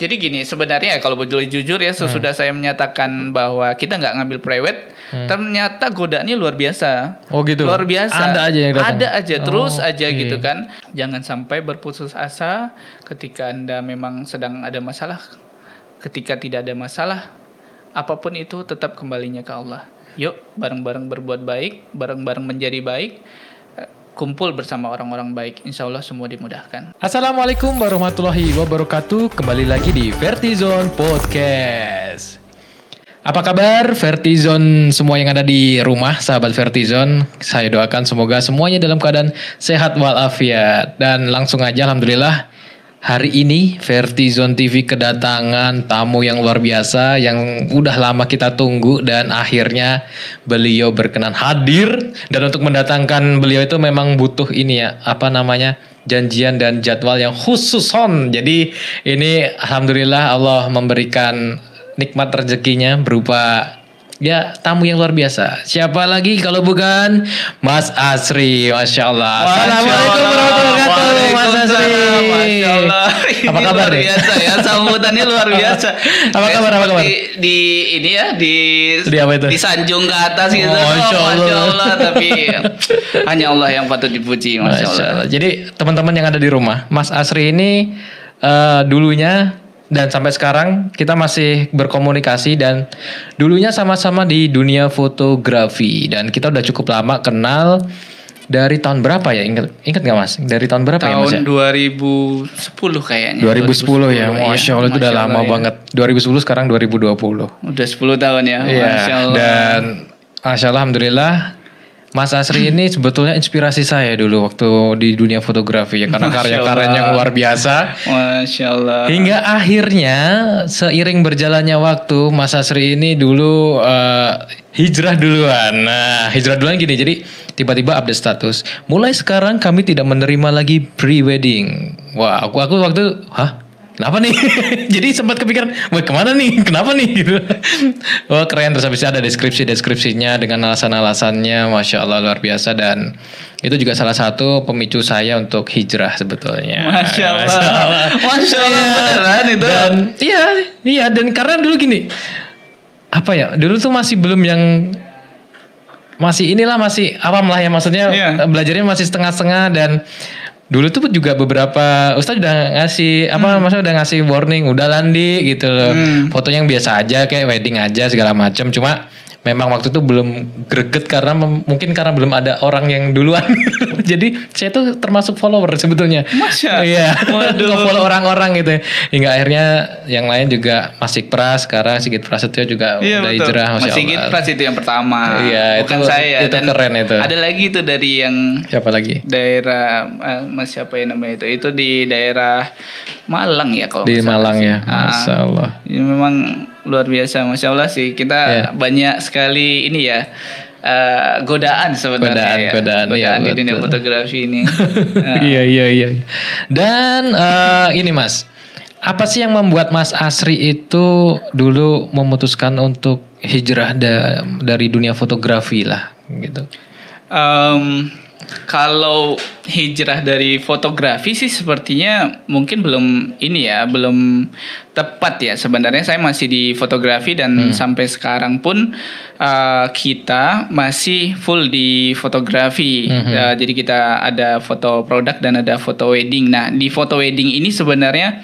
Jadi gini, sebenarnya kalau boleh jujur ya, sesudah saya menyatakan bahwa kita nggak ngambil private, ternyata godaannya luar biasa. Oh gitu. Luar biasa. Ada aja yang datang. Ada aja, terus Oh, aja oke. gitu kan. Jangan sampai berputus asa ketika Anda memang sedang ada masalah. Ketika tidak ada masalah, apa pun itu tetap kembalinya ke Allah. Yuk, bareng-bareng berbuat baik, bareng-bareng menjadi baik, kumpul bersama orang-orang baik. Insya Allah semua dimudahkan. Assalamualaikum warahmatullahi wabarakatuh. Kembali lagi di Vertizone Podcast. Apa kabar Vertizone semua yang ada di rumah, sahabat Vertizone? Saya doakan semoga semuanya dalam keadaan sehat walafiat. Dan langsung aja Alhamdulillah hari ini Vertizone TV kedatangan tamu yang luar biasa yang udah lama kita tunggu dan akhirnya beliau berkenan hadir dan untuk mendatangkan beliau itu memang butuh ini ya apa namanya janjian dan jadwal yang khusus on. Jadi ini alhamdulillah Allah memberikan nikmat rezekinya berupa ya tamu yang luar biasa. Siapa lagi kalau bukan Mas Asri, masya Allah. Assalamualaikum warahmatullahi wabarakatuh, Mas Asri. Masya Allah. Apa kabar luar nih? biasa ya, sambutannya luar biasa. Apa kabar, apa kabar? seperti Di ini ya, di Di apa itu? disanjung ke atas gitu. Oh, Masya Oh, Allah. Tapi hanya Allah yang patut dipuji, Masya, Allah. Jadi teman-teman yang ada di rumah, Mas Asri ini eh, dulunya dan sampai sekarang kita masih berkomunikasi dan dulunya sama-sama di dunia fotografi dan kita udah cukup lama kenal dari tahun berapa ya? Ingat ingat nggak Mas? Dari tahun berapa ya Mas? Tahun Ya? 2010 kayaknya. 2010 ya, iya. Masya Allah itu udah lama ya. banget. 2010 sekarang 2020. Udah 10 tahun ya, Iya, Masya Allah. dan Masya Allah, Alhamdulillah Mas Asri ini sebetulnya inspirasi saya dulu waktu di dunia fotografi ya karena karya-karyanya luar biasa. Masya Allah. Hingga akhirnya seiring berjalannya waktu Mas Asri ini dulu eh, hijrah duluan. Nah, hijrah duluan gini. Jadi tiba-tiba update status. Mulai sekarang kami tidak menerima lagi pre-wedding. Wah, aku aku waktu hah? Kenapa nih? Jadi sempat kepikiran, wah ke mana nih? Kenapa nih? Gitu. Wah keren terus habis itu ada deskripsi-deskripsinya dengan alasan-alasannya, masya Allah luar biasa dan itu juga salah satu pemicu saya untuk hijrah sebetulnya. Masya Allah. Masya Allah, Iya. beneran itu. Dan iya, iya dan karena dulu gini, apa ya? Dulu tuh masih belum yang masih inilah masih awam lah ya maksudnya Iya. belajarnya masih setengah-setengah dan dulu tuh juga beberapa ustadz udah ngasih apa maksudnya udah ngasih warning udah landi gitu loh. Hmm. fotonya yang biasa aja kayak wedding aja segala macam cuma memang waktu itu belum greget karena mem- mungkin karena belum ada orang yang duluan jadi saya tuh termasuk follower sebetulnya Masya. iya follow orang-orang gitu hingga akhirnya yang lain juga masih pras sekarang Sigit Prasetyo juga Iya udah betul. hijrah masya Mas Sigit Pras itu yang pertama. Iya, Bukan itu- saya. itu Dan keren itu. Ada lagi itu dari yang siapa lagi daerah eh, Mas siapa ya namanya itu? Itu di daerah Malang ya kalau di Malang ya Ah, masya Allah ya memang luar biasa, masya Allah sih. Kita Iya. banyak sekali ini ya. eh, godaan sebenarnya Godaan, ya. godaan, iya, di dunia betul. fotografi ini. Eh, iya iya iya dan eh, ini Mas apa sih yang membuat Mas Asri itu dulu memutuskan untuk hijrah da- dari dunia fotografi lah gitu Em, kalau hijrah dari fotografi sih sepertinya mungkin belum ini ya, belum tepat ya. Sebenarnya saya masih di fotografi dan sampai sekarang pun eh, kita masih full di fotografi. Eh, jadi kita ada foto produk dan ada foto wedding. Nah, di foto wedding ini sebenarnya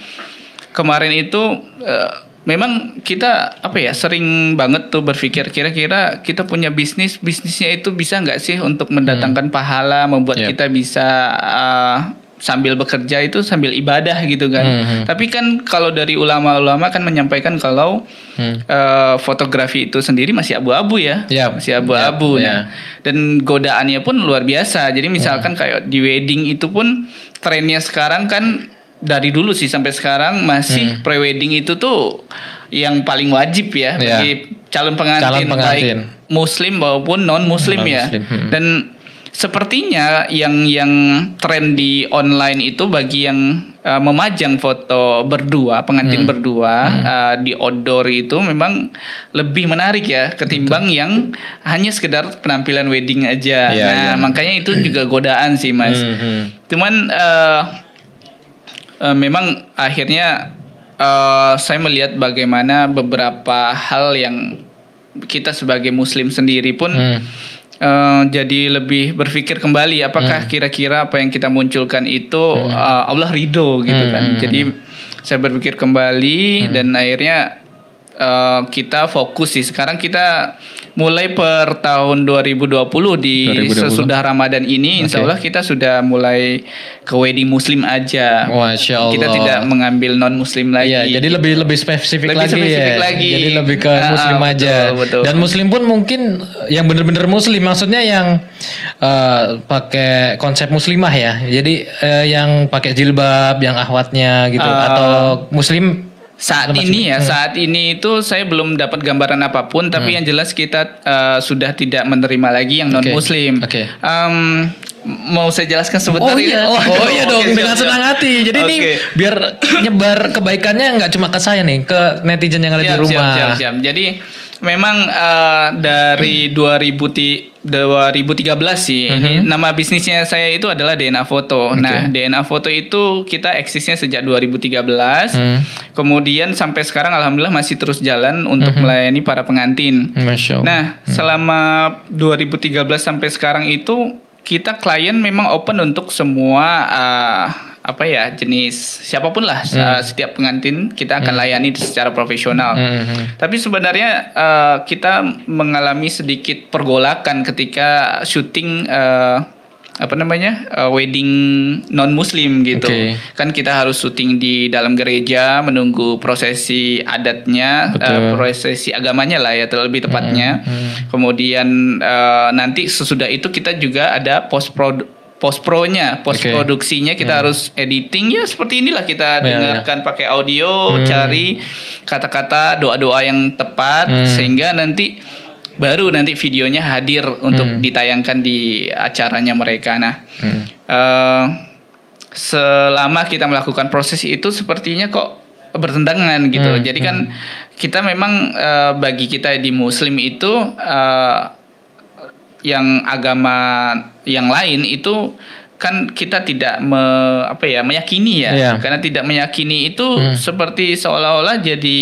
kemarin itu eh, memang kita apa ya sering banget tuh berpikir kira-kira kita punya bisnis bisnisnya itu bisa nggak sih untuk mendatangkan pahala membuat Yep. kita bisa eh, sambil bekerja itu sambil ibadah gitu kan Hmm. tapi kan kalau dari ulama-ulama kan menyampaikan kalau Hmm. eh, fotografi itu sendiri masih abu-abu ya Yap. masih abu-abu Yap, nah dan godaannya pun luar biasa jadi misalkan kayak di wedding itu pun trennya sekarang kan dari dulu sih sampai sekarang masih prewedding itu tuh yang paling wajib ya bagi calon pengantin, Calon pengantin. baik muslim maupun non muslim ya hmm. dan sepertinya yang yang tren di online itu bagi yang uh, memajang foto berdua pengantin Hmm. berdua uh, di outdoor itu memang lebih menarik ya ketimbang yang hanya sekedar penampilan wedding aja. Iya, nah iya. makanya itu juga godaan sih mas. Hmm, hmm. Cuman uh, uh, memang akhirnya eh, saya melihat bagaimana beberapa hal yang kita sebagai Muslim sendiri pun Hmm. eh, jadi lebih berpikir kembali apakah kira-kira apa yang kita munculkan itu eh, Allah ridho gitu Hmm, kan. hmm, Jadi saya berpikir kembali dan akhirnya eh, kita fokus sih. Sekarang kita mulai per tahun 2020 di 2020. sesudah Ramadan ini, Insya Oke. Allah kita sudah mulai ke wedding Muslim aja. Masya Allah. Kita tidak mengambil non Muslim lagi. Iya, jadi lebih lebih spesifik Lebih lagi spesifik ya. lagi. Jadi lebih ke Ah, muslim betul, aja. betul. Dan muslim pun mungkin yang bener-bener muslim, maksudnya yang eh, pakai konsep muslimah ya. Jadi eh, yang pakai jilbab, yang ahwatnya gitu Ah. atau muslim Saat Lepas ini ya, saat ini itu saya belum dapat gambaran apa pun, tapi yang jelas kita eh, sudah tidak menerima lagi yang non Muslim. oke. Em, mau saya jelaskan sebentar? Oh iya, ya? oh, iya dong oke, dengan senang hati. Jadi ini Oke. biar nyebar kebaikannya nggak cuma ke saya nih, ke netizen yang ada di Siap, rumah. Siap, siap, siap. Jadi memang eh, dari 2000 ti- 2013 sih Mhm. nama bisnisnya saya itu adalah DNA Foto. Nah, DNA Foto itu kita eksisnya sejak 2013. Hmm. Kemudian sampai sekarang alhamdulillah masih terus jalan untuk Mhm. melayani para pengantin. Masya Allah. Nah, selama 2013 sampai sekarang itu kita klien memang open untuk semua uh, apa ya jenis siapa pun lah uh, setiap pengantin kita akan layani secara profesional. Hmm, hmm. Tapi sebenarnya uh, kita mengalami sedikit pergolakan ketika syuting uh, apa namanya uh, wedding non Muslim gitu. Oke. Kan kita harus syuting di dalam gereja menunggu prosesi adatnya, uh, prosesi agamanya lah ya terlebih tepatnya. hmm. Kemudian uh, nanti sesudah itu kita juga ada post post pro-nya, post Oke. produksinya kita harus editing ya seperti inilah kita Ya, dengarkan pakai audio, Hmm. cari kata-kata doa-doa yang tepat Hmm. sehingga nanti baru nanti videonya hadir untuk Hmm. ditayangkan di acaranya mereka. Nah, Hmm. eh, selama kita melakukan proses itu sepertinya kok bertentangan gitu. Hmm, Jadi kan kita memang eh, bagi kita di Muslim itu eh, yang agama yang lain itu kan kita tidak me, apa ya meyakini ya Iya. karena tidak meyakini itu Hmm. seperti seolah-olah jadi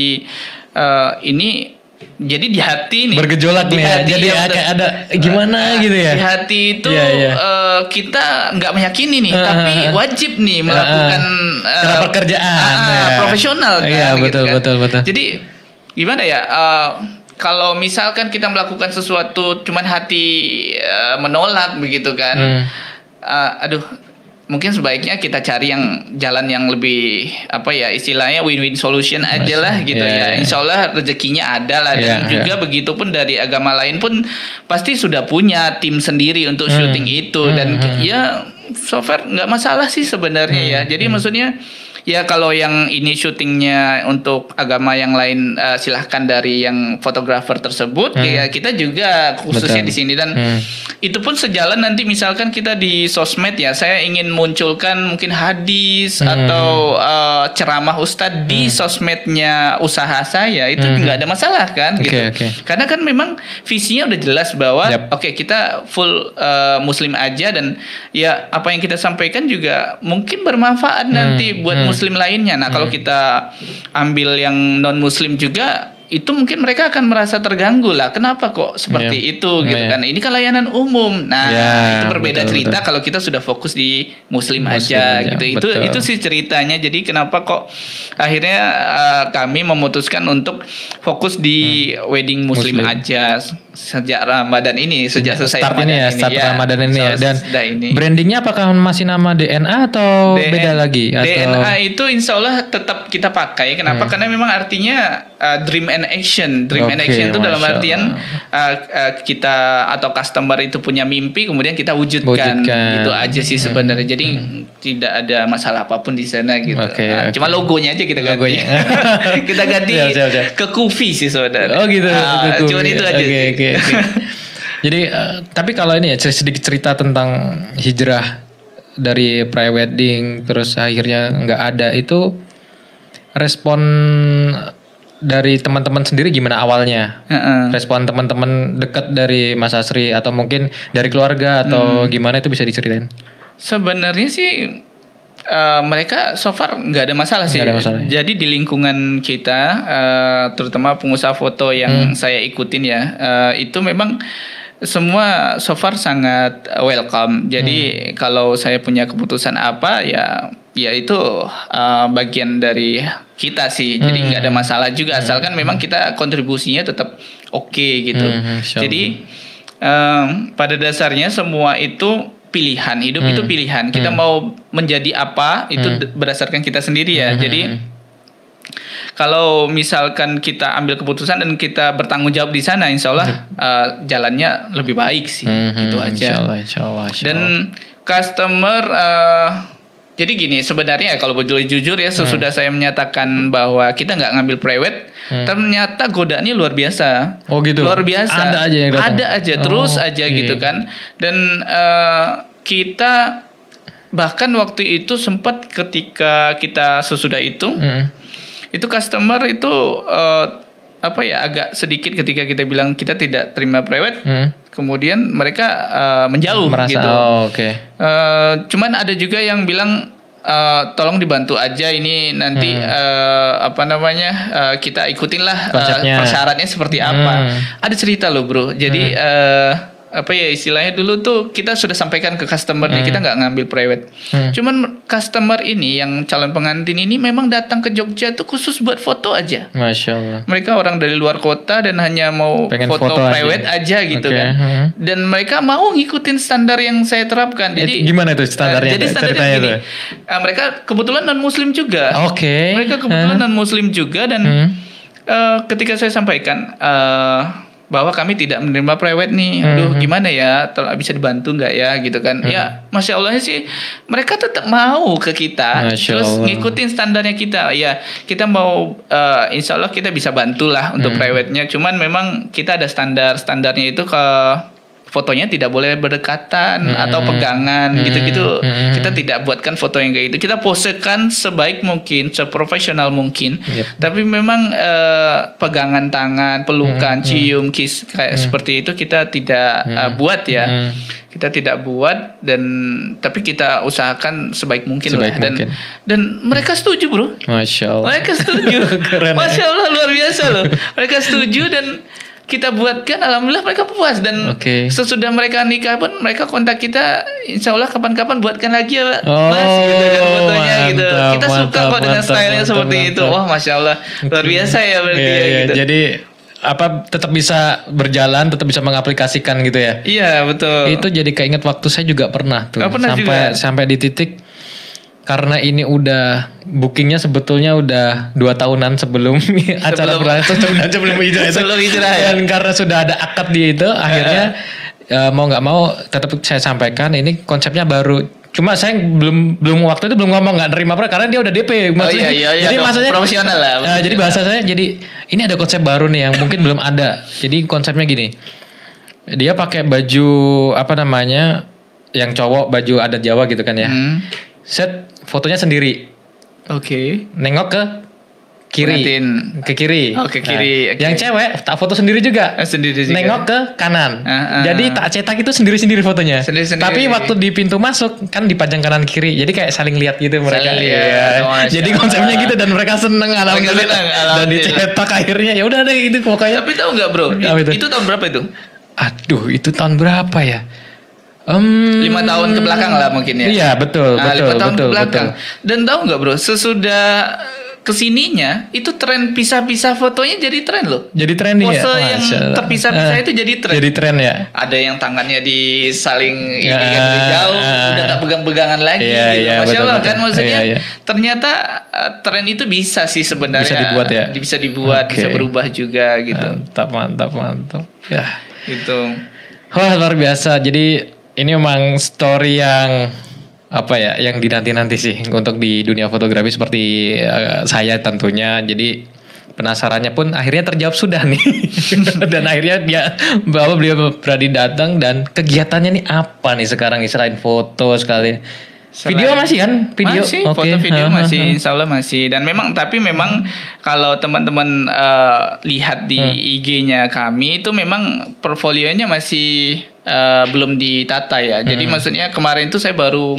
eh, ini jadi di hati nih Bergejolak Di nih ya. hati, Jadi iya, kayak betul. ada gimana gitu ya. di hati itu Iya, iya. eh, kita nggak meyakini nih, Ah, tapi wajib nih melakukan eh, Karena pekerjaan, ah, ya. profesional kan. Iya, gitu betul, kan. betul, betul. Jadi gimana ya? eh, kalau misalkan kita melakukan sesuatu cuman hati eh, menolak begitu kan, Hmm. eh, aduh. Mungkin sebaiknya kita cari yang jalan yang lebih apa ya istilahnya win-win solution aja lah gitu Iya, ya. iya. Insya Allah rezekinya ada lah dan Iya, juga begitu pun dari agama lain pun pasti sudah punya tim sendiri untuk Hmm. syuting itu dan Hmm, hmm. ya so far nggak masalah sih sebenarnya ya Hmm, jadi maksudnya ya kalau yang ini syutingnya untuk agama yang lain eh, silahkan dari yang fotografer tersebut Hmm. ya kita juga khususnya Betul. di sini dan Hmm. itu pun sejalan nanti misalkan kita di sosmed ya saya ingin munculkan mungkin hadis Hmm. atau eh, ceramah ustadz di sosmednya usaha saya itu Hmm. nggak ada masalah kan Oke, gitu oke. karena kan memang visinya udah jelas bahwa Yap. oke kita full uh, muslim aja dan ya apa yang kita sampaikan juga mungkin bermanfaat nanti buat hmm. Muslim lainnya. Nah, kalau kita ambil yang non muslim juga itu mungkin mereka akan merasa terganggu lah. Kenapa kok seperti Iya. itu gitu Iya. kan? Ini kan layanan umum. Nah, Ya, itu berbeda betul, cerita betul. kalau kita sudah fokus di muslim, Muslim aja, aja, gitu. Itu betul. itu sih ceritanya. Jadi kenapa kok akhirnya uh, kami memutuskan untuk fokus di wedding muslim, Hmm. Muslim. aja sejak Ramadan ini, sejak selesai start ini ya, start Ramadan ini ya. Dan ini. brandingnya apakah masih nama DNA atau DN beda lagi? Atau DNA itu insya Allah tetap kita pakai. Kenapa? Karena memang artinya uh, dream and action. Dream and Oke, action itu dalam artian uh, uh, kita atau customer itu punya mimpi, kemudian kita wujudkan. Wujudkan. Itu aja sih sebenarnya. Jadi tidak ada masalah apa pun di sana gitu. Oke, Nah, oke. Cuma logonya aja kita ganti. Logonya. kita ganti Siap, siap, siap. ke Kufi sih sebenarnya. Oh gitu. Ah, gitu. cuman itu aja. Oke, sih. oke, oke. Jadi eh, tapi kalau ini ya sedikit cerita tentang hijrah dari pre-wedding terus akhirnya nggak ada itu respon dari teman-teman sendiri gimana awalnya? Heeh. Respon teman-teman dekat dari Mas Asri atau mungkin dari keluarga Hmm. atau gimana itu bisa diceritain? Sebenarnya sih eh, mereka so far nggak ada masalah sih. Ada masalah, ya. Jadi di lingkungan kita, eh, terutama pengusaha foto yang Hmm. saya ikutin ya, eh, itu memang semua so far sangat welcome. Jadi Hmm. kalau saya punya keputusan apa ya, ya itu eh, bagian dari kita sih. Jadi Hmm. nggak ada masalah juga, asalkan memang kita kontribusinya tetap oke gitu. Hmm, insya Allah. Jadi em, pada dasarnya semua itu pilihan hidup itu Hmm. pilihan kita mau menjadi apa itu Hmm. berdasarkan kita sendiri ya Hmm, jadi hmm, kalau misalkan kita ambil keputusan dan kita bertanggung jawab di sana insya Allah eh, jalannya lebih baik sih Hmm, gitu hmm, aja Insya Allah, insya Allah, insya dan Allah. customer eh, jadi gini sebenarnya kalau boleh jujur ya sesudah saya menyatakan bahwa kita nggak ngambil private Hmm. ternyata godaannya luar biasa Oh gitu. luar biasa Ada aja yang datang. ada aja terus Oh, aja oke. gitu kan dan eh, kita bahkan waktu itu sempat ketika kita sesudah itu Hmm. itu customer itu eh, apa ya agak sedikit ketika kita bilang kita tidak terima private Hmm. kemudian mereka eh, menjauh Merasa gitu oh, oke. Eh, cuman ada juga yang bilang eh, tolong dibantu aja ini nanti eh, apa namanya eh, kita ikutinlah eh, Konsepnya. persyaratnya seperti apa. Hmm. Ada cerita loh bro. Jadi eh, apa ya istilahnya dulu tuh kita sudah sampaikan ke customer nih kita nggak ngambil private. Hmm. Cuman customer ini yang calon pengantin ini memang datang ke Jogja tuh khusus buat foto aja. Masya Allah. Mereka orang dari luar kota dan hanya mau Pengen foto, foto aja. private aja, gitu Oke, kan. hmm. Dan mereka mau ngikutin standar yang saya terapkan. Jadi Eh, gimana itu standarnya Eh, jadi tuh? standarnya gini. tuh. eh, mereka kebetulan non muslim juga. Oke. Mereka kebetulan non muslim juga dan Hmm. eh, ketika saya sampaikan eh, bahwa kami tidak menerima private nih, Hmm, aduh gimana ya, Tol- bisa dibantu nggak ya, gitu kan? Ya, masya Allah sih, mereka tetap mau ke kita, Masya terus Allah. ngikutin standarnya kita. Ya, kita mau, eh, insya Allah kita bisa bantulah untuk Hmm. private-nya. Cuman memang kita ada standar, standarnya itu ke fotonya tidak boleh berdekatan Hmm. atau pegangan Hmm. gitu-gitu. Hmm. Kita tidak buatkan foto yang kayak gitu. Kita posekan sebaik mungkin, seprofesional mungkin. Yep. Tapi memang eh, pegangan tangan, pelukan, Hmm. cium, kiss kayak seperti itu kita tidak eh, buat ya. Hmm. Kita tidak buat dan tapi kita usahakan sebaik mungkin Sebaik lah. Dan mungkin. dan mereka setuju, Bro. Masya Allah. Mereka setuju. Keren ya. Masya Allah luar biasa loh. Mereka setuju dan kita buatkan, alhamdulillah mereka puas dan Oke. sesudah mereka nikah pun mereka kontak kita, insya Allah kapan-kapan buatkan lagi ya, Pak. Oh, Mas gitu kan fotonya gitu. mantap, Kita suka mantap, kok dengan stylenya mantap, seperti itu. mantap. Wah, masya Allah luar biasa ya berarti Iya, ya iya. gitu. Jadi apa tetap bisa berjalan, tetap bisa mengaplikasikan gitu ya. Iya betul. Itu jadi keinget waktu saya juga pernah tuh. Oh, pernah sampai juga? sampai di titik karena ini udah bookingnya sebetulnya udah dua tahunan sebelum acara Sebelum- berlangsung sebelum sebelum hijrah itu. Sebelum hijrah ya? Dan karena sudah ada akad di itu, akhirnya eh, mau nggak mau tetap saya sampaikan ini konsepnya baru. Cuma saya belum belum waktu itu belum ngomong nggak nerima pra karena dia udah DP. Oh iya iya iya. jadi maksudnya profesional lah. Eh, jadi bahasa saya jadi ini ada konsep baru nih yang mungkin belum ada. Jadi konsepnya gini. Dia pakai baju apa namanya? Yang cowok baju adat Jawa gitu kan ya. Hmm. Set fotonya sendiri. Oke. Nengok ke kiri. Pengantin. Ke kiri. Oh, ke kiri, Nah, oke. Yang cewek tak foto sendiri juga. Eh, sendiri juga. Nengok ke kanan. Ah, ah. Jadi tak cetak itu sendiri-sendiri fotonya. Sendiri-sendiri. Tapi waktu di pintu masuk kan dipajang kanan kiri. Jadi kayak saling lihat gitu mereka. Saling Iya. lihat. Oh, Masya Jadi konsepnya gitu dan mereka seneng alhamdulillah. seneng, Dan alhamdulillah. dicetak akhirnya ya udah deh itu pokoknya. Tapi tahu nggak bro? Itu? Itu tahun berapa itu? Aduh, itu tahun berapa ya? Em, lima tahun ke belakang lah mungkin ya. Iya, betul, Nah, betul, lima tahun betul, ke belakang. betul. Dan tahu nggak bro, sesudah ke sininya itu tren pisah-pisah fotonya jadi tren loh. Jadi trending ya. Pose yang terpisah-pisah Eh, itu jadi tren. Jadi tren ya. Ada yang tangannya di saling ini dari jauh, ah. udah tak pegang-pegangan lagi. Iya, gitu. iya, Masya betul, Allah betul. kan maksudnya. Iya, iya. Ternyata uh, tren itu bisa sih sebenarnya. Bisa dibuat ya? Bisa dibuat, bisa Oke. berubah juga gitu. Mantap, mantap, mantap. Ya. Gitu. Wah, luar biasa. Jadi ini memang story yang apa ya, yang dinanti-nanti sih untuk di dunia fotografi seperti eh, saya tentunya. Jadi penasarannya pun akhirnya terjawab sudah nih. dan akhirnya dia bahwa beliau berani datang dan kegiatannya nih apa nih sekarang selain foto sekali. Selain- Video masih kan? Video. Masih, Oke. foto video Ha, ha, masih, ha. insya Allah masih. Dan memang, tapi memang kalau teman-teman eh, lihat di Hmm. IG-nya kami itu memang portfolionya masih eh, belum ditata ya. Jadi Hmm. maksudnya kemarin itu saya baru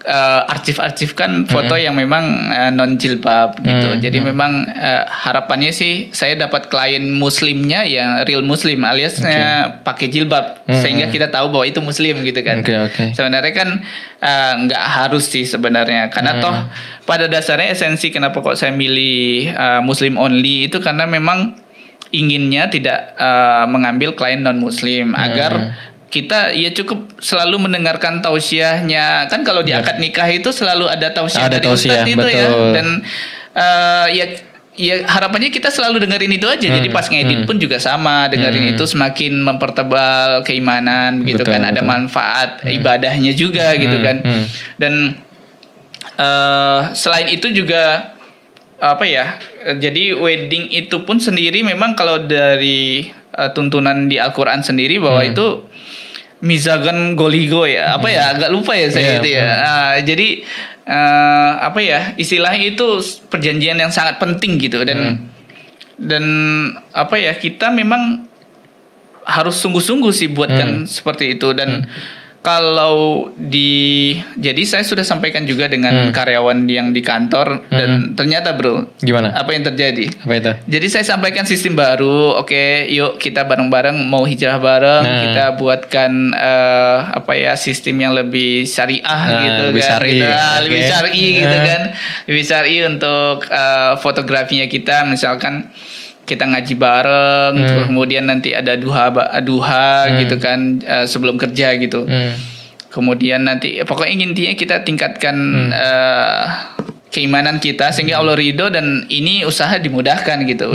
eh, arsip-arsipkan foto yang memang non jilbab gitu. Hmm, Jadi memang eh, harapannya sih saya dapat klien muslimnya yang real muslim aliasnya pakai jilbab Hmm, sehingga kita tahu bahwa itu muslim gitu kan. Oke, oke. Sebenarnya kan eh, nggak harus sih sebenarnya karena Hmm. toh pada dasarnya esensi kenapa kok saya milih eh, muslim only itu karena memang inginnya tidak eh, mengambil klien non muslim Hmm. agar kita ya cukup selalu mendengarkan tausiahnya. Kan kalau di akad nikah itu selalu ada tausiah Ada dari tausiah, itu ya. betul. dan eh, ya ya harapannya kita selalu dengerin itu aja. Jadi Hmm, pas ngedit pun juga sama dengerin itu semakin mempertebal keimanan gitu Betul, kan. Ada betul. manfaat ibadahnya juga gitu Hmm, kan. hmm. dan eh selain itu juga apa ya jadi wedding itu pun sendiri memang kalau dari eh, tuntunan di Al-Qur'an sendiri bahwa Hmm. itu mizagan goligo ya? Apa ya? Agak lupa ya saya Iya, itu ya. Ah, jadi eh, apa ya? Istilahnya itu perjanjian yang sangat penting gitu. Dan Hmm. dan apa ya? Kita memang harus sungguh-sungguh sih buatkan Hmm. seperti itu. Dan kalau di jadi saya sudah sampaikan juga dengan Hmm. karyawan yang di kantor dan ternyata bro Gimana? apa yang terjadi Apa itu? jadi saya sampaikan sistem baru oke yuk kita bareng-bareng mau hijrah bareng Nah. kita buatkan eh, apa ya sistem yang lebih syariah Nah, gitu lebih kan syar'i. Ah, oke. lebih syar'i gitu Nah. kan lebih syar'i untuk eh, fotografinya kita misalkan kita ngaji bareng Hmm. kemudian nanti ada duha duha Hmm. gitu kan eh, sebelum kerja gitu Hmm. kemudian nanti pokoknya intinya kita tingkatkan Hmm. eh, keimanan kita sehingga Allah ridho dan ini usaha dimudahkan gitu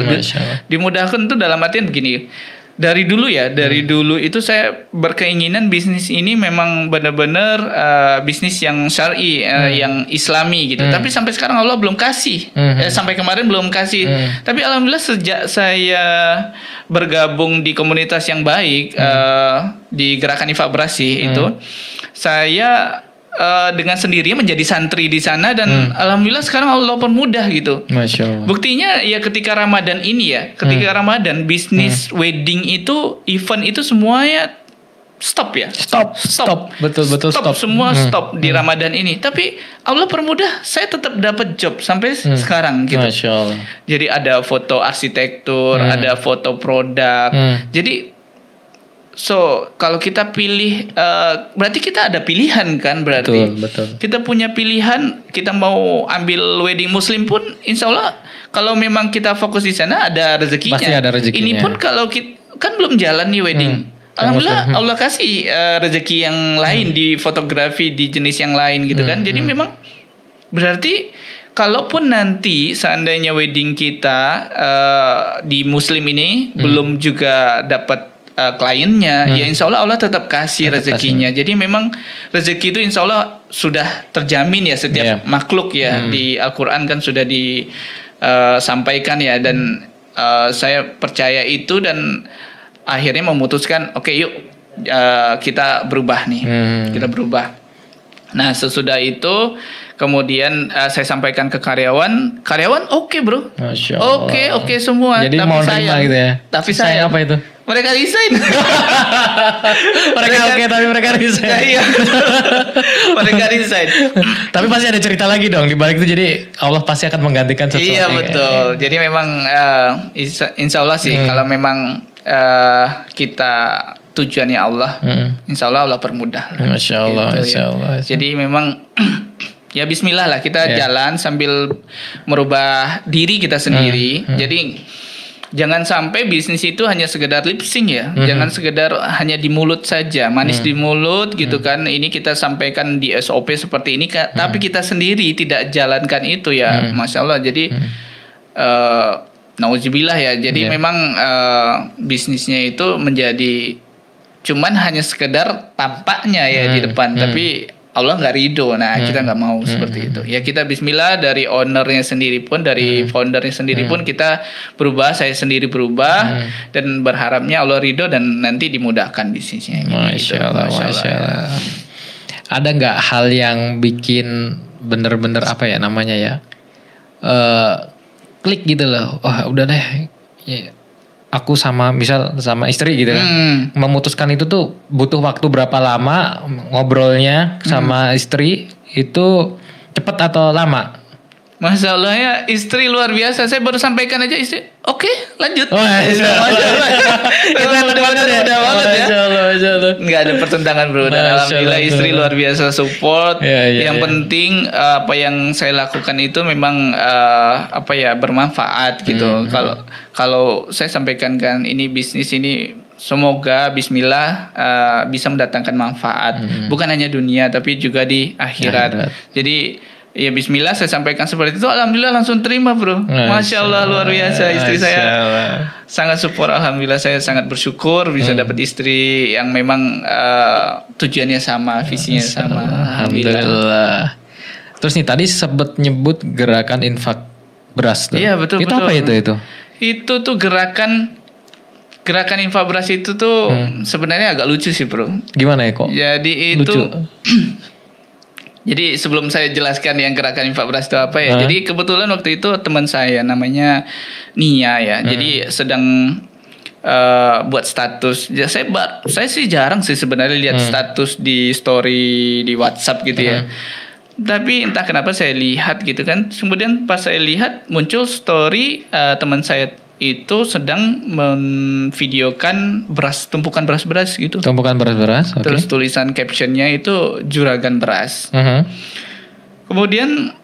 dimudahkan tuh dalam artian begini dari dulu ya dari Hmm. dulu itu saya berkeinginan bisnis ini memang benar-benar eh, bisnis yang syar'i eh, yang islami gitu Hmm. tapi sampai sekarang Allah belum kasih Hmm. Eh, sampai kemarin belum kasih Hmm. tapi alhamdulillah sejak saya bergabung di komunitas yang baik eh, di gerakan Ifabrasi itu saya eh, dengan sendirinya menjadi santri di sana dan alhamdulillah sekarang Allah permudah gitu Masya Allah. Buktinya ya ketika Ramadan ini ya, ketika Hmm. Ramadan bisnis wedding itu event itu semuanya stop ya. Stop, stop, betul betul stop. semua Hmm. stop di Ramadan ini. Tapi Allah permudah, saya tetap dapat job sampai Hmm. sekarang gitu. Masya Allah. Jadi ada foto arsitektur, Hmm. ada foto produk. Hmm. Jadi so kalau kita pilih eh, berarti kita ada pilihan kan berarti. Betul, betul. Kita punya pilihan, kita mau ambil wedding muslim pun insya Allah kalau memang kita fokus di sana ada rezekinya. Pasti ada rezekinya. Ini pun kalau kita kan belum jalan nih wedding. Hmm. Alhamdulillah Hmm. Allah kasih eh, rezeki yang lain di fotografi di jenis yang lain gitu kan. Hmm, Jadi memang berarti kalaupun nanti seandainya wedding kita eh, di muslim ini Hmm. belum juga dapat eh, kliennya, ya insya Allah Allah tetap kasih Tetap rezekinya. Jadi memang rezeki itu insya Allah sudah terjamin ya setiap Iya. makhluk ya Hmm. di Al-Quran kan sudah disampaikan ya dan eh, saya percaya itu dan akhirnya memutuskan oke yuk eh, kita berubah nih Hmm. kita berubah nah sesudah itu kemudian eh, saya sampaikan ke karyawan karyawan oke bro Masya Allah. oke oke semua Jadi tapi mau nerima gitu ya. tapi sayang apa itu? Mereka resign Mereka oke tapi mereka resign. iya mereka resign Tapi pasti ada cerita lagi dong di balik itu jadi Allah pasti akan menggantikan sesuatu. Iya betul. Jadi memang eh, insya, insya Allah sih Hmm. kalau memang eh, kita tujuannya Allah, Hmm. insya Allah Allah permudah. lah. Masya Allah, Gitu, Masya ya. Allah. Jadi memang ya Bismillah lah kita Iya. jalan sambil merubah diri kita sendiri. Hmm. Jadi jangan sampai bisnis itu hanya sekedar lip sync ya. Hmm. Jangan sekedar hanya di mulut saja, manis di mulut gitu kan. Ini kita sampaikan di SOP seperti ini, Kak. tapi kita sendiri tidak jalankan itu ya, Hmm. masya Allah. Jadi eh nauzubillah ya. Jadi Iya. memang eh, bisnisnya itu menjadi cuman hanya sekedar tampaknya ya di Hmm, depan, hmm. tapi Allah nggak ridho. Nah, kita nggak mau Hmm, seperti itu. Ya kita Bismillah dari ownernya sendiri pun, dari Hmm. foundernya sendiri pun kita berubah. Saya sendiri berubah Hmm. dan berharapnya Allah ridho dan nanti dimudahkan bisnisnya. gitu. Masya Allah, Masya Masya Allah. Allah. Ada nggak hal yang bikin bener-bener apa ya namanya ya? eh klik gitu loh. Wah udah deh. Ya, aku sama misal sama istri gitu kan. Hmm. Memutuskan itu tuh butuh waktu berapa lama ngobrolnya sama istri itu cepat atau lama? Masya Allah ya istri luar biasa. Saya baru sampaikan aja istri. Oke, lanjut. Oh, Masya Allah. Itu udah banget ya. Udah banget ya. Masya Allah, Masya Allah. Nggak ada pertentangan bro. Dan Masya alhamdulillah Allah. istri luar biasa support. Ya, ya, yang ya. penting eh, apa yang saya lakukan itu memang eh, apa ya bermanfaat gitu. Hmm, Kalau kalau saya sampaikan kan ini bisnis ini semoga Bismillah eh, bisa mendatangkan manfaat. Bukan hanya dunia tapi juga di akhirat. Hmm. Akhirat. Jadi ya Bismillah saya sampaikan seperti itu. Alhamdulillah langsung terima bro. Masya Allah luar biasa istri Masya saya Allah. sangat support alhamdulillah saya sangat bersyukur bisa dapat istri yang memang eh, tujuannya sama visinya sama alhamdulillah Alhamdulillah. Terus nih tadi sebut nyebut gerakan infak beras tuh. Iya, betul, Itu betul. apa itu itu? itu tuh gerakan gerakan infabras itu tuh sebenarnya agak lucu sih bro Gimana ya kok? jadi itu Lucu. jadi sebelum saya jelaskan yang gerakan infabras itu apa ya Hah? jadi kebetulan waktu itu teman saya namanya Nia ya. Jadi sedang eh, buat status. Ya saya ba- saya sih jarang sih sebenarnya lihat status di story di WhatsApp gitu ya. Tapi entah kenapa saya lihat gitu kan. Kemudian pas saya lihat muncul story eh, teman saya itu sedang memvideokan beras tumpukan beras-beras gitu Tumpukan beras-beras. Oke. terus tulisan captionnya itu juragan beras Mhm. Kemudian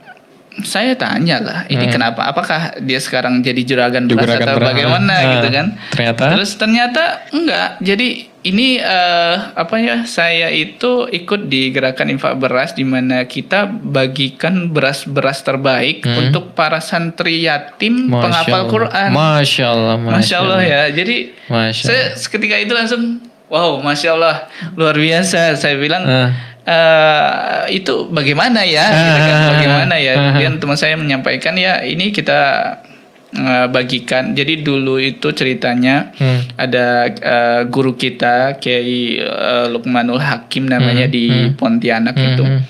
saya tanya lah, ini kenapa? Apakah dia sekarang jadi juragan beras Hmm. Juragan atau beras. bagaimana Nah, gitu kan? ternyata? Terus ternyata enggak. Jadi ini eh, apa ya? Saya itu ikut di gerakan infak beras di mana kita bagikan beras-beras terbaik untuk para santri yatim Hmm. Masya penghafal Allah. Quran. Masya Allah. Masya Allah ya. Jadi Masya saya seketika itu langsung wow, masya Allah luar biasa. Saya bilang Ah. Eh itu bagaimana ya? Gitu kan, Ah. bagaimana ya? Ah. Kemudian teman saya menyampaikan ya ini kita eh, bagikan. Jadi dulu itu ceritanya Hmm. ada eh, guru kita Kiai eh, Lukmanul Hakim namanya Hmm. di Pontianak itu. Mhm.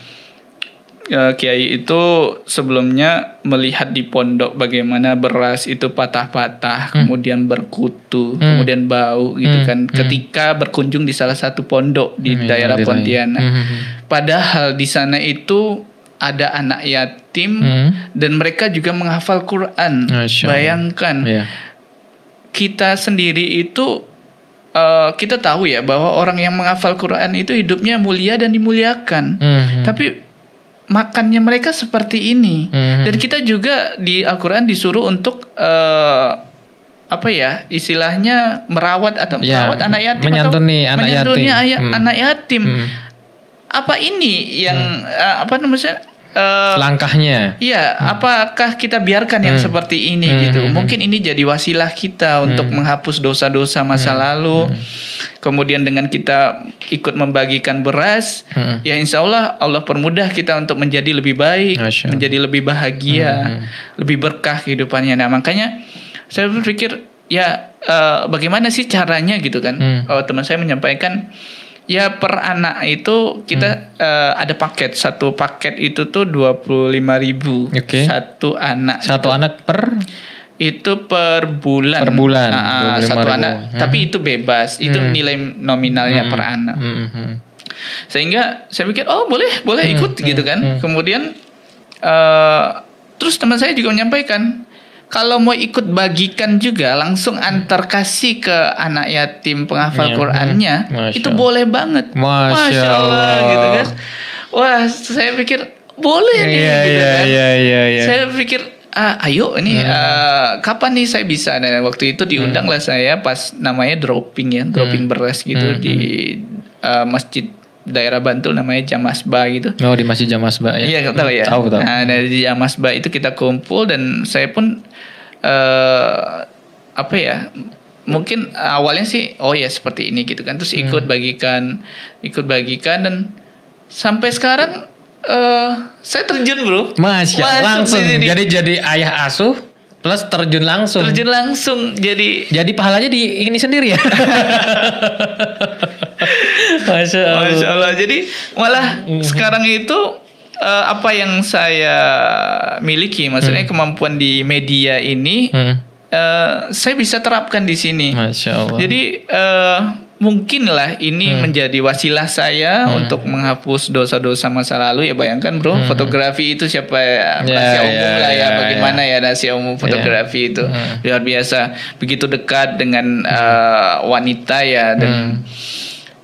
Eh, Kiai itu sebelumnya melihat di pondok bagaimana beras itu patah-patah, kemudian berkutu, kemudian bau gitu Hmm. kan. Ketika berkunjung di salah satu pondok di Hmm, daerah di daerah. Pontianak. Mhm. Padahal di sana itu ada anak yatim Hmm. dan mereka juga menghafal Quran. Allah. Bayangkan Iya. kita sendiri itu eh, kita tahu ya bahwa orang yang menghafal Quran itu hidupnya mulia dan dimuliakan. Mhm. Tapi makannya mereka seperti ini. Mhm. Dan kita juga di Al-Qur'an disuruh untuk eh, apa ya? Istilahnya merawat atau Ya, merawat anak yatim menyantuni atau anak menyantuni yatim. aya- Hmm. anak yatim. Hmm. Apa ini yang eh, apa namanya? Eh, Langkahnya. Iya, apakah kita biarkan yang Hmm. seperti ini Hmm, gitu? hmm, Mungkin ini jadi wasilah kita untuk menghapus dosa-dosa masa Hmm, lalu. Kemudian dengan kita ikut membagikan beras, Hmm. ya insya Allah Allah permudah kita untuk menjadi lebih baik, Allah. menjadi lebih bahagia, Hmm. lebih berkah kehidupannya. Nah makanya saya berpikir ya eh, bagaimana sih caranya gitu kan? Hmm. Oh teman saya menyampaikan ya per anak itu kita eh, ada paket. Satu paket itu tuh dua ribu. Oke. satu anak Satu anak per? Itu per bulan. Per bulan, 25.000. satu anak. Hmm. tapi itu bebas. Itu nilai nominalnya per anak. Mhm. sehingga saya pikir oh boleh boleh Hmm, ikut gitu kan. kemudian eh, terus teman saya juga menyampaikan kalau mau ikut bagikan juga langsung antar kasih ke anak yatim penghafal Iya, Qurannya hmm. Masya itu Allah. boleh banget Masya Allah. gitu kan wah saya pikir boleh nih Iya gitu iya kan iya iya iya. saya pikir ah, ayo ini eh, kapan nih saya bisa nah waktu itu diundang lah saya pas namanya dropping ya dropping beras gitu di eh, masjid daerah Bantul namanya Jamasba gitu Oh di Masjid Jamasba ya. Iya, tahu ya. Tahu tahu. Nah, dari Jamasba itu kita kumpul dan saya pun eh apa ya? Mungkin awalnya sih oh ya seperti ini gitu kan. Terus ikut bagikan, ikut bagikan dan sampai sekarang eh saya terjun, Bro. Masya Masuk langsung sini di- jadi jadi ayah asuh plus terjun langsung. terjun langsung jadi Jadi pahalanya di ini sendiri ya. Masya Allah. Masya Allah. Jadi malah sekarang itu eh, apa yang saya miliki, maksudnya kemampuan di media ini, Hmm. eh, saya bisa terapkan di sini. Masya Allah. Jadi eh, mungkin lah ini Hmm. menjadi wasilah saya untuk menghapus dosa-dosa masa lalu ya bayangkan bro fotografi itu siapa ya Hmm. Ya, rahasia ya, umum lah ya, ya, bagaimana ya rahasia umum fotografi itu Hmm. luar biasa begitu dekat dengan eh, wanita ya dan Hmm.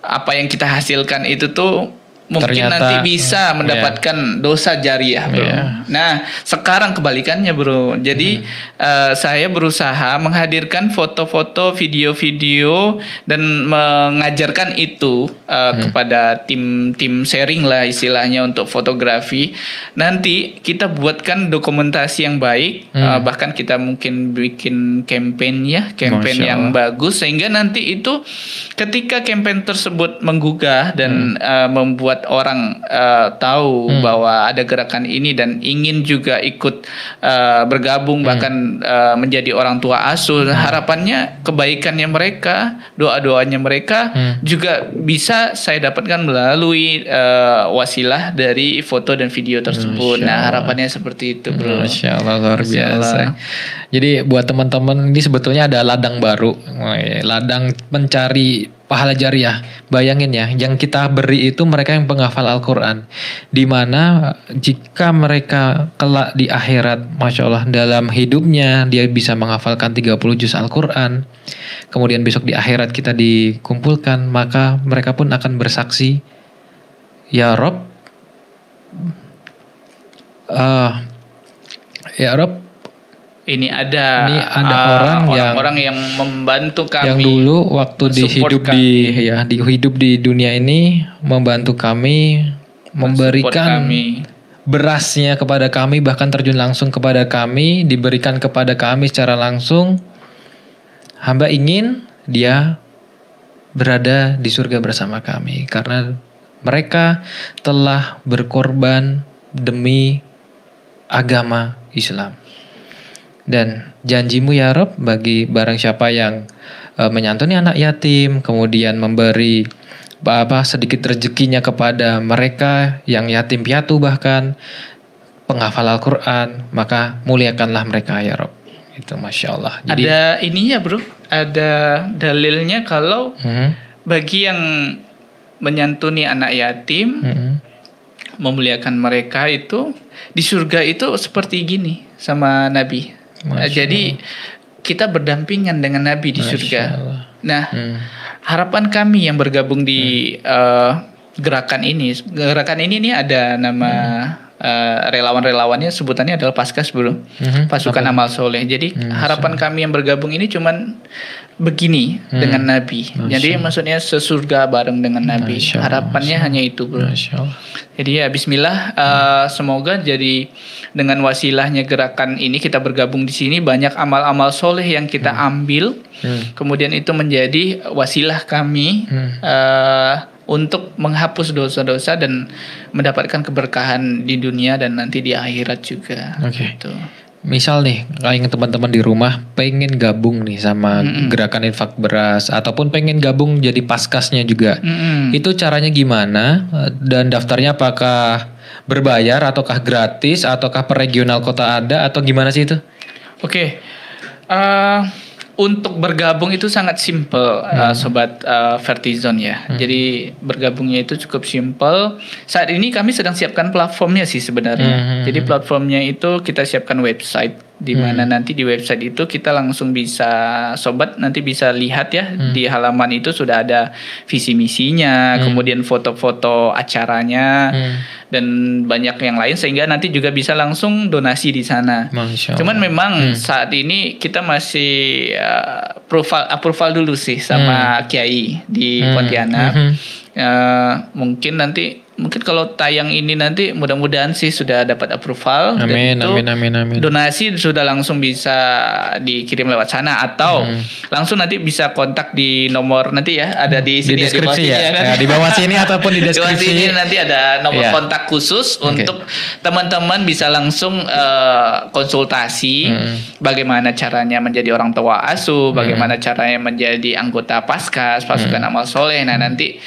Apa yang kita hasilkan itu tuh mungkin Ternyata, nanti bisa hmm, mendapatkan dosa jariah bro. Iya. Nah sekarang kebalikannya bro. Jadi eh, saya berusaha menghadirkan foto-foto, video-video dan mengajarkan itu eh, kepada tim-tim sharing lah istilahnya untuk fotografi. Nanti kita buatkan dokumentasi yang baik. eh, bahkan kita mungkin bikin campaign ya, campaign yang bagus sehingga nanti itu ketika campaign tersebut menggugah dan eh, membuat orang eh, tahu bahwa ada gerakan ini dan ingin juga ikut eh, bergabung bahkan eh, menjadi orang tua asuh. Harapannya kebaikannya mereka doa-doanya mereka juga bisa saya dapatkan melalui eh, wasilah dari foto dan video tersebut. Nah harapannya seperti itu bro. Masya Allah luar biasa. Jadi buat teman-teman ini sebetulnya ada ladang baru, Wih, ladang mencari pahala jariah. Bayangin ya, yang kita beri itu mereka yang penghafal Al-Quran. Di mana jika mereka kelak di akhirat, Masya Allah dalam hidupnya dia bisa menghafalkan 30 juz Al-Quran. Kemudian besok di akhirat kita dikumpulkan, maka mereka pun akan bersaksi, Ya Rob, eh, Ya Rob, ini ada Ini ada ah, orang yang- orang-orang yang membantu kami yang dulu waktu di hidup di ya di hidup di dunia ini membantu kami memberikan kami. berasnya kepada kami bahkan terjun langsung kepada kami diberikan kepada kami secara langsung. Hamba ingin dia berada di surga bersama kami karena mereka telah berkorban demi agama Islam dan janjimu ya Rob bagi barang siapa yang eh, menyantuni anak yatim, kemudian memberi apa sedikit rezekinya kepada mereka yang yatim piatu bahkan penghafal Al-Quran, maka muliakanlah mereka ya Rob. Itu masya Allah. Jadi, ada ininya bro ada dalilnya kalau Hmm, bagi yang menyantuni anak yatim hmm, memuliakan mereka itu di surga itu seperti gini sama Nabi Masya jadi kita berdampingan dengan Nabi di Masya surga Allah. nah hmm. harapan kami yang bergabung di eh, gerakan ini gerakan ini nih ada nama eh, relawan-relawannya sebutannya adalah Paskas bro Mhm. pasukan Apa? amal soleh jadi harapan kami yang bergabung ini cuman begini Hmm. dengan Nabi jadi maksudnya sesurga bareng dengan Nabi Masya harapannya hanya itu bro Masya jadi ya Bismillah eh, semoga jadi dengan wasilahnya gerakan ini kita bergabung di sini banyak amal-amal soleh yang kita ambil Hmm. kemudian itu menjadi wasilah kami Hmm. eh, untuk menghapus dosa-dosa dan mendapatkan keberkahan di dunia dan nanti di akhirat juga. Oke. Gitu. Misal nih, kalian teman-teman di rumah pengen gabung nih sama gerakan infak beras ataupun pengen gabung jadi paskasnya juga. Mm-mm. Itu caranya gimana? Dan daftarnya apakah berbayar ataukah gratis ataukah per regional kota ada atau gimana sih itu? Oke, Eh, untuk bergabung itu sangat simple, eh, sobat eh, Vertizon ya. Jadi bergabungnya itu cukup simple. Saat ini kami sedang siapkan platformnya sih sebenarnya. Jadi platformnya itu kita siapkan website, di mana nanti di website itu kita langsung bisa, sobat nanti bisa lihat ya di halaman itu sudah ada visi misinya, kemudian foto-foto acaranya. Dan banyak yang lain sehingga nanti juga bisa langsung donasi di sana. Cuman memang saat ini kita masih uh, approval approval dulu sih sama Kiai di Hmm. Pontianak. Mhm. Uh, mungkin nanti mungkin kalau tayang ini nanti mudah-mudahan sih sudah dapat approval dan Amin, itu amin, amin, amin. donasi sudah langsung bisa dikirim lewat sana atau Hmm. langsung nanti bisa kontak di nomor nanti ya ada di Di sini deskripsi bawah ya? sini kan? Ya, di bawah sini ataupun di Di bawah deskripsi. sini nanti ada nomor Iya. kontak khusus Oke. untuk teman-teman bisa langsung eh, konsultasi Hmm. bagaimana caranya menjadi orang tua asuh, bagaimana caranya menjadi anggota paskas, pasukan Hmm. amal soleh. Nah nanti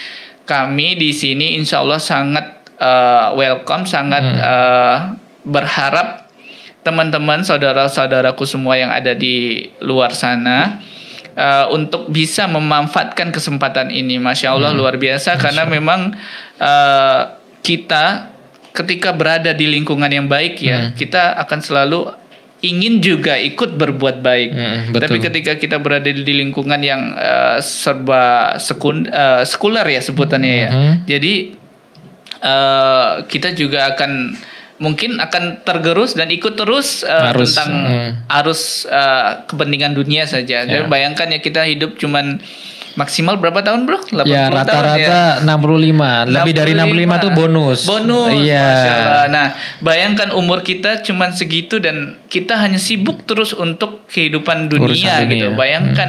kami di sini insya Allah sangat eh, welcome, sangat Hmm. eh, berharap teman-teman saudara-saudaraku semua yang ada di luar sana uh, untuk bisa memanfaatkan kesempatan ini. Masya Allah Hmm. luar biasa karena memang uh, kita ketika berada di lingkungan yang baik Hmm. ya, kita akan selalu ingin juga ikut berbuat baik. Hmm, betul. Tapi ketika kita berada di lingkungan yang uh, serba sekun, uh, sekuler ya sebutannya ya. Mhm. Jadi eh, kita juga akan mungkin akan tergerus dan ikut terus eh, Arus, tentang hmm. arus eh, kepentingan dunia saja. Jadi Ya. bayangkan ya kita hidup cuman maksimal berapa tahun, Bro? 80 Ya rata-rata 65, lebih dari 65 tuh bonus. Bonus. Iya. Nah, bayangkan umur kita cuman segitu dan kita hanya sibuk terus untuk kehidupan dunia, Urusan gitu. dunia. Bayangkan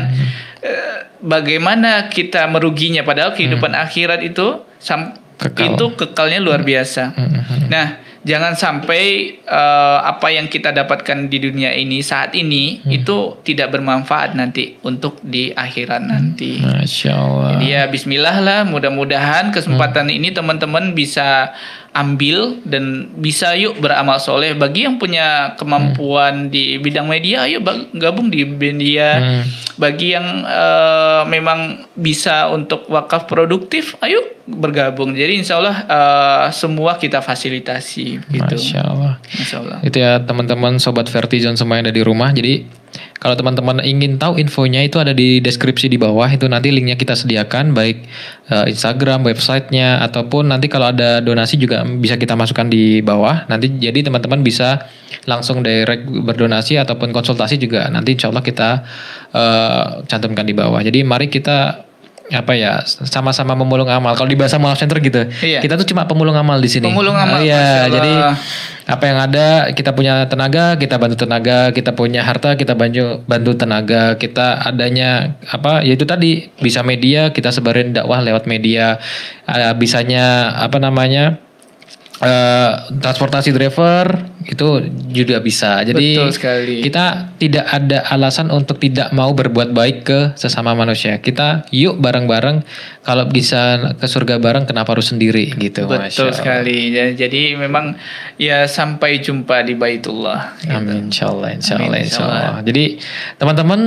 eh, bagaimana kita meruginya padahal kehidupan akhirat itu sam- Kekal. itu kekalnya luar biasa. Mhm. Nah, jangan sampai eh, apa yang kita dapatkan di dunia ini saat ini itu tidak bermanfaat nanti untuk di akhirat nanti. Masya Allah. Jadi ya Bismillah lah, mudah-mudahan kesempatan ini teman-teman bisa ambil dan bisa yuk beramal soleh. Bagi yang punya kemampuan di bidang media, ayo gabung di media. Hmm. Bagi yang eh, memang bisa untuk wakaf produktif, ayo bergabung. Jadi insya Allah eh, semua kita fasilitasi gitu. Masya Allah. Insya Allah. Itu ya teman-teman sobat Vertizon semua yang ada di rumah. Jadi kalau teman-teman ingin tahu infonya itu ada di deskripsi di bawah. Itu nanti linknya kita sediakan baik eh, Instagram, websitenya ataupun nanti kalau ada donasi juga bisa kita masukkan di bawah. Nanti jadi teman-teman bisa langsung direct berdonasi ataupun konsultasi juga nanti insya Allah kita eh, cantumkan di bawah. Jadi mari kita apa ya sama-sama memulung amal. Kalau di bahasa Mualaf Center gitu, Iya. kita tuh cuma pemulung amal di sini. Pemulung amal, Ah, Iya, Masya Allah. jadi apa yang ada kita punya tenaga kita bantu tenaga kita punya harta kita bantu bantu tenaga kita adanya apa ya itu tadi bisa media kita sebarin dakwah lewat media Eh, bisanya apa namanya eh, transportasi driver itu juga bisa jadi Betul sekali. kita tidak ada alasan untuk tidak mau berbuat baik ke sesama manusia kita yuk bareng-bareng kalau bisa ke surga bareng kenapa harus sendiri gitu Masya Betul Allah. sekali. Ya, Jadi memang ya sampai jumpa di Baitullah. gitu. Amin insyaallah insyaallah insyaallah. insyaallah. Jadi teman-teman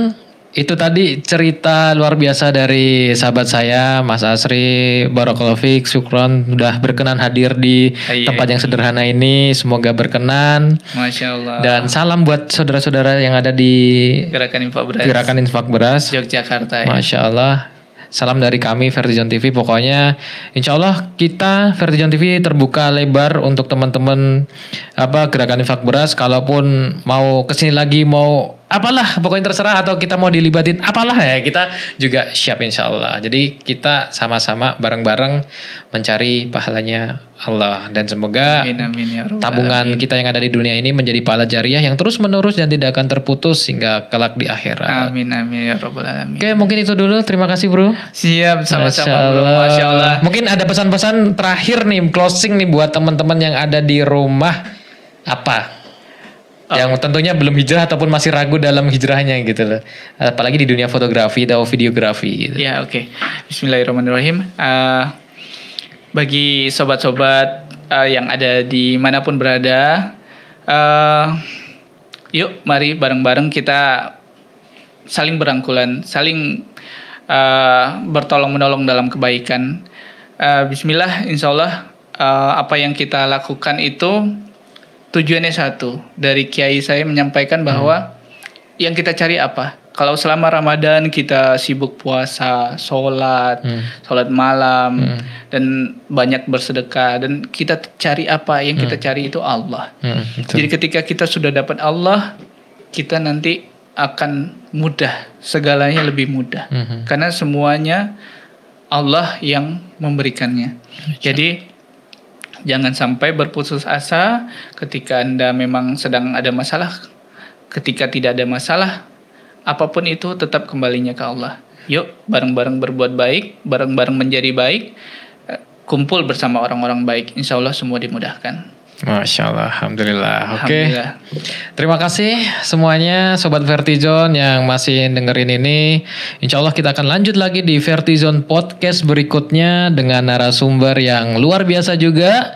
itu tadi cerita luar biasa dari sahabat saya Mas Asri Barakallahu Fik Syukron sudah berkenan hadir di Iya. tempat yang sederhana ini semoga berkenan Masya Allah. dan salam buat saudara-saudara yang ada di gerakan infak beras gerakan infak beras Yogyakarta ya. Masya Allah. Salam dari kami Vertijon TV. Pokoknya Insya Allah kita Vertijon TV terbuka lebar untuk teman-teman apa gerakan infak beras. Kalaupun mau ke sini lagi mau apalah pokoknya terserah atau kita mau dilibatin apalah ya kita juga siap Insya Allah. Jadi kita sama-sama bareng-bareng mencari pahalanya Allah dan semoga Amin amin ya tabungan alamin. kita yang ada di dunia ini menjadi pahala jariah yang terus menerus dan tidak akan terputus hingga kelak di akhirat. Amin amin ya Rabbal alamin. Oke, mungkin itu dulu. Terima kasih, Bro. Siap Masya sama-sama bro. Allah. Masya Allah. Mungkin ada pesan-pesan terakhir nih, closing nih buat teman-teman yang ada di rumah. Apa? Oh. Yang tentunya belum hijrah ataupun masih ragu dalam hijrahnya gitu loh. Apalagi di dunia fotografi atau videografi gitu. Ya oke. Bismillahirrahmanirrahim. Eh, bagi sobat-sobat eh, yang ada di mana pun berada, eh, yuk mari bareng-bareng kita saling berangkulan, saling eh, bertolong menolong dalam kebaikan. Eh, Bismillah, Insya Allah eh, apa yang kita lakukan itu tujuannya satu. Dari kiai saya menyampaikan bahwa yang kita cari apa? Kalau selama Ramadan kita sibuk puasa, sholat, Hmm. sholat malam, dan banyak bersedekah, dan kita cari apa? Yang kita cari itu Allah. Hmm, betul. Jadi ketika kita sudah dapat Allah, kita nanti akan mudah, segalanya lebih mudah. Mhm. Karena semuanya Allah yang memberikannya. Jadi jangan sampai berputus asa ketika Anda memang sedang ada masalah. Ketika tidak ada masalah, apa pun itu tetap kembalinya ke Allah. Yuk bareng-bareng berbuat baik, bareng-bareng menjadi baik, eh, kumpul bersama orang-orang baik. Insya Allah semua dimudahkan. Masya Allah, Alhamdulillah. Oke. Alhamdulillah. Terima kasih semuanya Sobat Vertizon yang masih dengerin ini. Insya Allah kita akan lanjut lagi di Vertizon Podcast berikutnya dengan narasumber yang luar biasa juga.